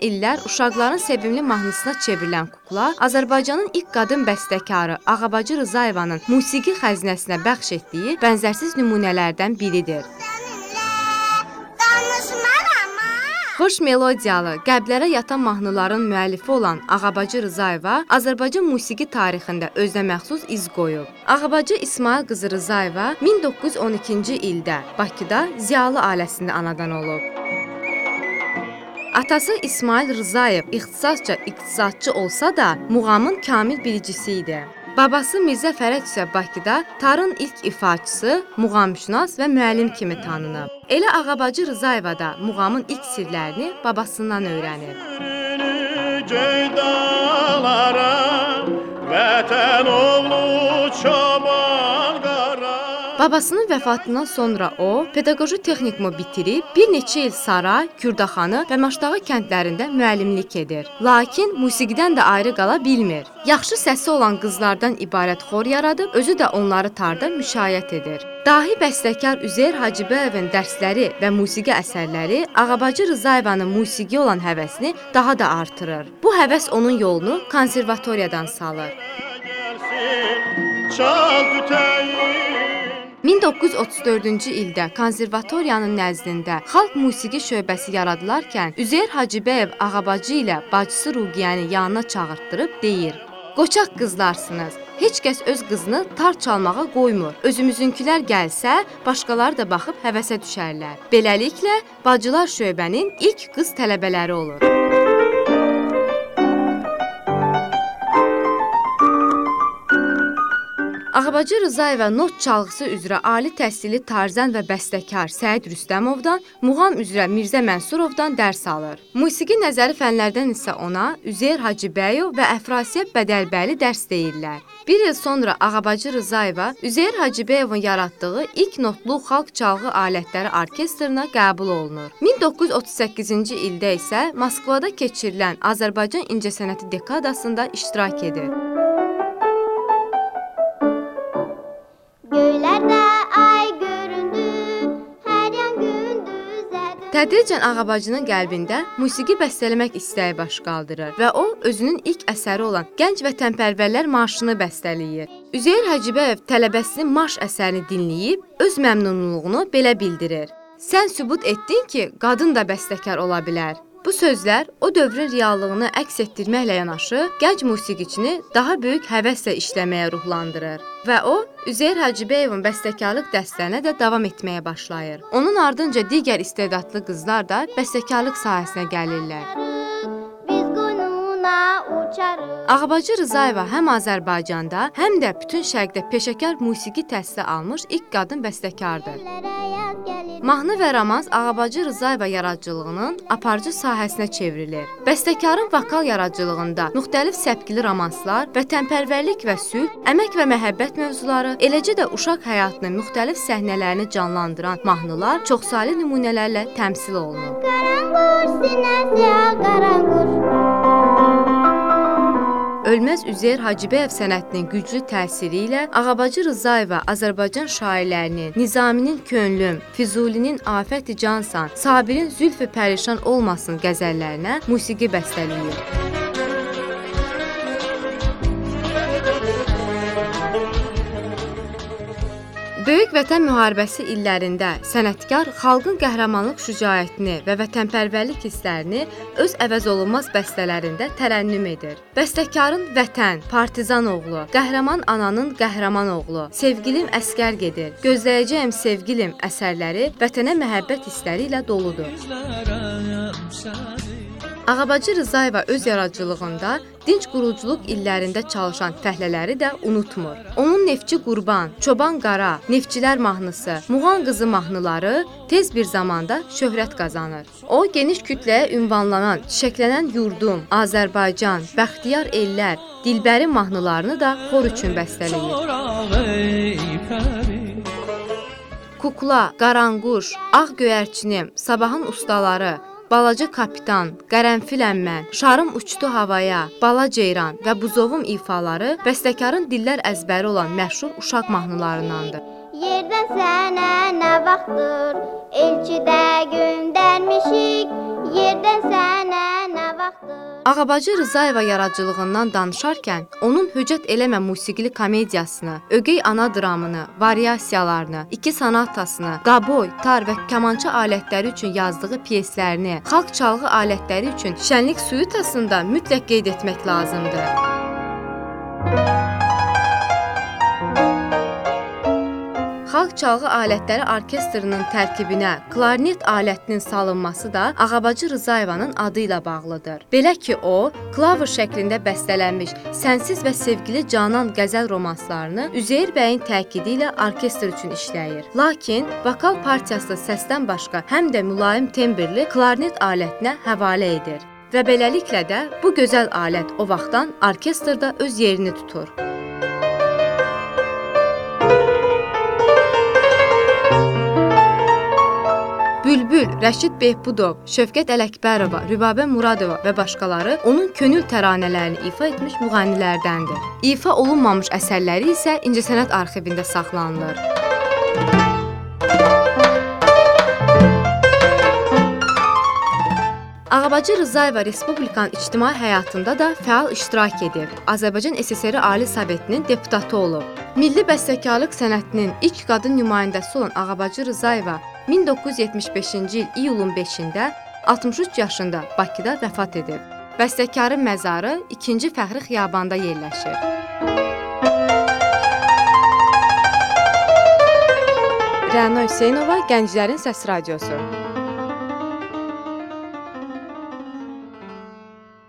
illər uşaqların sevimli mahnısına çevrilən kukla Azərbaycanın ilk qadın bəstəkarı Ağabacı Rzayevanın musiqi xəzinəsinə bəxş etdiyi bənzərsiz nümunələrdən biridir. Xoş melodiyalı, qəlblərə yatan mahnıların müəllifi olan Ağabacı Rızayeva Azərbaycan musiqi tarixində özünə məxsus iz qoyub. Ağabacı İsmail qızı Rızayeva 1912-ci ildə Bakıda Ziyalı ailəsində anadan olub. Atası İsmail Rzayev ixtisasca iqtisadçı olsa da, muğamın kamil bilicisi idi. Babası Mirzə Fərəd isə Bakıda tarın ilk ifaçısı, muğamşünas və müəllim kimi tanınıb. Elə Ağabacı Rızayeva da muğamın ilk sirlərini babasından öyrənib. Ceydalara Vətən oğlu çoban Babasının vəfatından sonra o, pedaqoji texnikumu bitirib bir neçə il Saray, Kürdaxanı və Maşdağı kəndlərində müəllimlik edir. Lakin musiqidən də ayrı qala bilmir. Yaxşı səsi olan qızlardan ibarət xor yaradıb, özü də onları tarda müşayiət edir. Dahi bəstəkar Üzeyr Hacıbəyevin dərsləri və musiqi əsərləri Ağabacı Rzayevanın musiqiyə olan həvəsini daha da artırır. Bu həvəs onun yolunu konservatoriyadan salır. Gəlsin çal tütəyin 1934-cü ildə konservatoriyanın nəzdində xalq musiqi şöbəsi yaradılarkən Üzeyr Hacıbəyev Ağabacı ilə bacısı Ruqiyəni yanına çağırtdırıb deyir: "Qoçaq qızlarsınız. Heç kəs öz qızını tar çalmağa qoymur. Özümüzünkülər gəlsə, başqaları da baxıb həvəsə düşərlər. Beləliklə, bacılar şöbənin ilk qız tələbələri olur." Ağabacı Rızayeva not çalğısı üzrə ali təhsilli tarzən və bəstəkar Səid Rüstəmovdan, muğam üzrə Mirzə Mənsurovdan dərs alır. Musiqi nəzəri fənlərdən isə ona Üzeyr Hacıbəyov və Əfrasiyyət Bədəlbəli dərs deyirlər. Bir il sonra Ağabacı Rızayeva Üzeyr Hacıbəyovun yaratdığı ilk notlu xalq çalğı alətləri orkestrına qəbul olunur. 1938-ci ildə isə Moskvada keçirilən Azərbaycan İncəsənəti dekadasında iştirak edir. Tədricən Ağabacının qəlbində musiqi bəstələmək istəyi baş qaldırır və o özünün ilk əsəri olan Gənc Vətənpərvərlər marşını bəstələyir. Üzeyir Hacıbəyev tələbəsinin marş əsərini dinləyib öz məmnunluğunu belə bildirir. Sən sübut etdin ki, qadın da bəstəkar ola bilər. Bu sözlər o dövrün reallığını əks etdirməklə yanaşı, gənc musiqiçini daha böyük həvəslə işləməyə ruhlandırır və o Üzeyir Hacıbəyevin bəstəkarlıq dərslərinə də davam etməyə başlayır. Onun ardınca digər istedadlı qızlar da bəstəkarlıq sahəsinə gəlirlər. Biz qoynuna uçarıq. Ağabacı Rızayeva həm Azərbaycanda, həm də bütün şərqdə peşəkar musiqi təhsili almış ilk qadın bəstəkardır. Mahnı və romans Ağabacı Rızayeva yaradıcılığının aparıcı sahəsinə çevrilir. Bəstəkarın vokal yaradıcılığında müxtəlif səpkili romanslar, vətənpərvərlik və sülh, əmək və məhəbbət mövzuları, eləcə də uşaq həyatının müxtəlif səhnələrini canlandıran mahnılar çoxsaylı nümunələrlə təmsil olunub. Qaranquş sinəsi qaranquş. Ölməz Üzeyir Hacıbəyev sənətinin güclü təsiri ilə Ağabacı Rızayeva Azərbaycan şairlərinin Nizaminin Könlüm, Füzulinin Afəti Cansan, Sabirin Zülfü Pərişan olmasın qəzəllərinə musiqi bəstələyir. Böyük Vətən müharibəsi illərində sənətkar xalqın qəhrəmanlıq şücaətini və vətənpərvərlik hisslərini öz əvəzolunmaz bəstələrində tərənnüm edir. Bəstəkarın Vətən, Partizan oğlu, Qəhrəman ananın qəhrəman oğlu, Sevgilim əskər gedir, Gözləyəcəyəm sevgilim əsərləri vətənə məhəbbət hissləri ilə doludur. Ağabacı Rızayeva öz yaradıcılığında dinc quruculuq illərində çalışan fəhlələri də unutmur. Onun Neftçi Qurban, Çoban Qara, Neftçilər mahnısı, Muğan qızı mahnıları tez bir zamanda şöhrət qazanır. O geniş kütləyə ünvanlanan Çiçəklənən yurdum, Azərbaycan, Bəxtiyar ellər, Dilbəri mahnılarını da xor üçün bəstələyir. Kukla, Qaranquş, Ağ göyərçinim, Sabahın ustaları, Balaca kapitan, Qərənfiləm mən, Şarım uçdu havaya, Bala ceyran və Buzovum ifaları bəstəkarın dillər əzbəri olan məşhur uşaq mahnılarındandır. Yerdən sənə nə vaxtdır elçidə göndərmişik Yerdən sənə nə vaxtdır? Ağabacı Rızayeva yaradıcılığından danışarkən, onun Höcət eləmə musiqili komediyasını, Ögey ana dramını, variasiyalarını, iki sonatasını, qaboy, tar və kamança alətləri üçün yazdığı pyeslərini, xalq çalğı alətləri üçün Şənlik suitasında mütləq qeyd etmək lazımdır. Xalq çalğı alətləri orkestrinin tərkibinə klarnet alətinin salınması da Ağabacı Rızayevanın adı ilə bağlıdır. Belə ki, o, klavr şəklində bəstələnmiş Sənsiz və Sevgili Canan qəzəl romanslarını Üzeyir bəyin təkidi ilə orkestr üçün işləyir. Lakin vokal partiyası səsdən başqa həm də mülayim tembrli klarnet alətinə həvalə edir. Və beləliklə də bu gözəl alət o vaxtdan orkestrda öz yerini tutur. Bülbül, Rəşid Behbudov, Şövkət Ələkbərova, Rübabə Muradova və başqaları onun könül təranələrini ifa etmiş müğənnilərdəndir. İfa olunmamış əsərləri isə İncəsənət arxivində saxlanılır. Ağabacı Rızayeva Respublikanın ictimai həyatında da fəal iştirak edib. Azərbaycan SSR Ali Sovetinin deputatı olub. Milli bəstəkarlıq sənətinin ilk qadın nümayəndəsi olan Ağabacı Rızayeva 1975-ci il iyulun 5-də 63 yaşında Bakıda vəfat edib. Bəstəkarın məzarı 2-ci Fəxri xiyabanda yerləşir. Rəna Hüseynova Gənclərin Səs Radiosu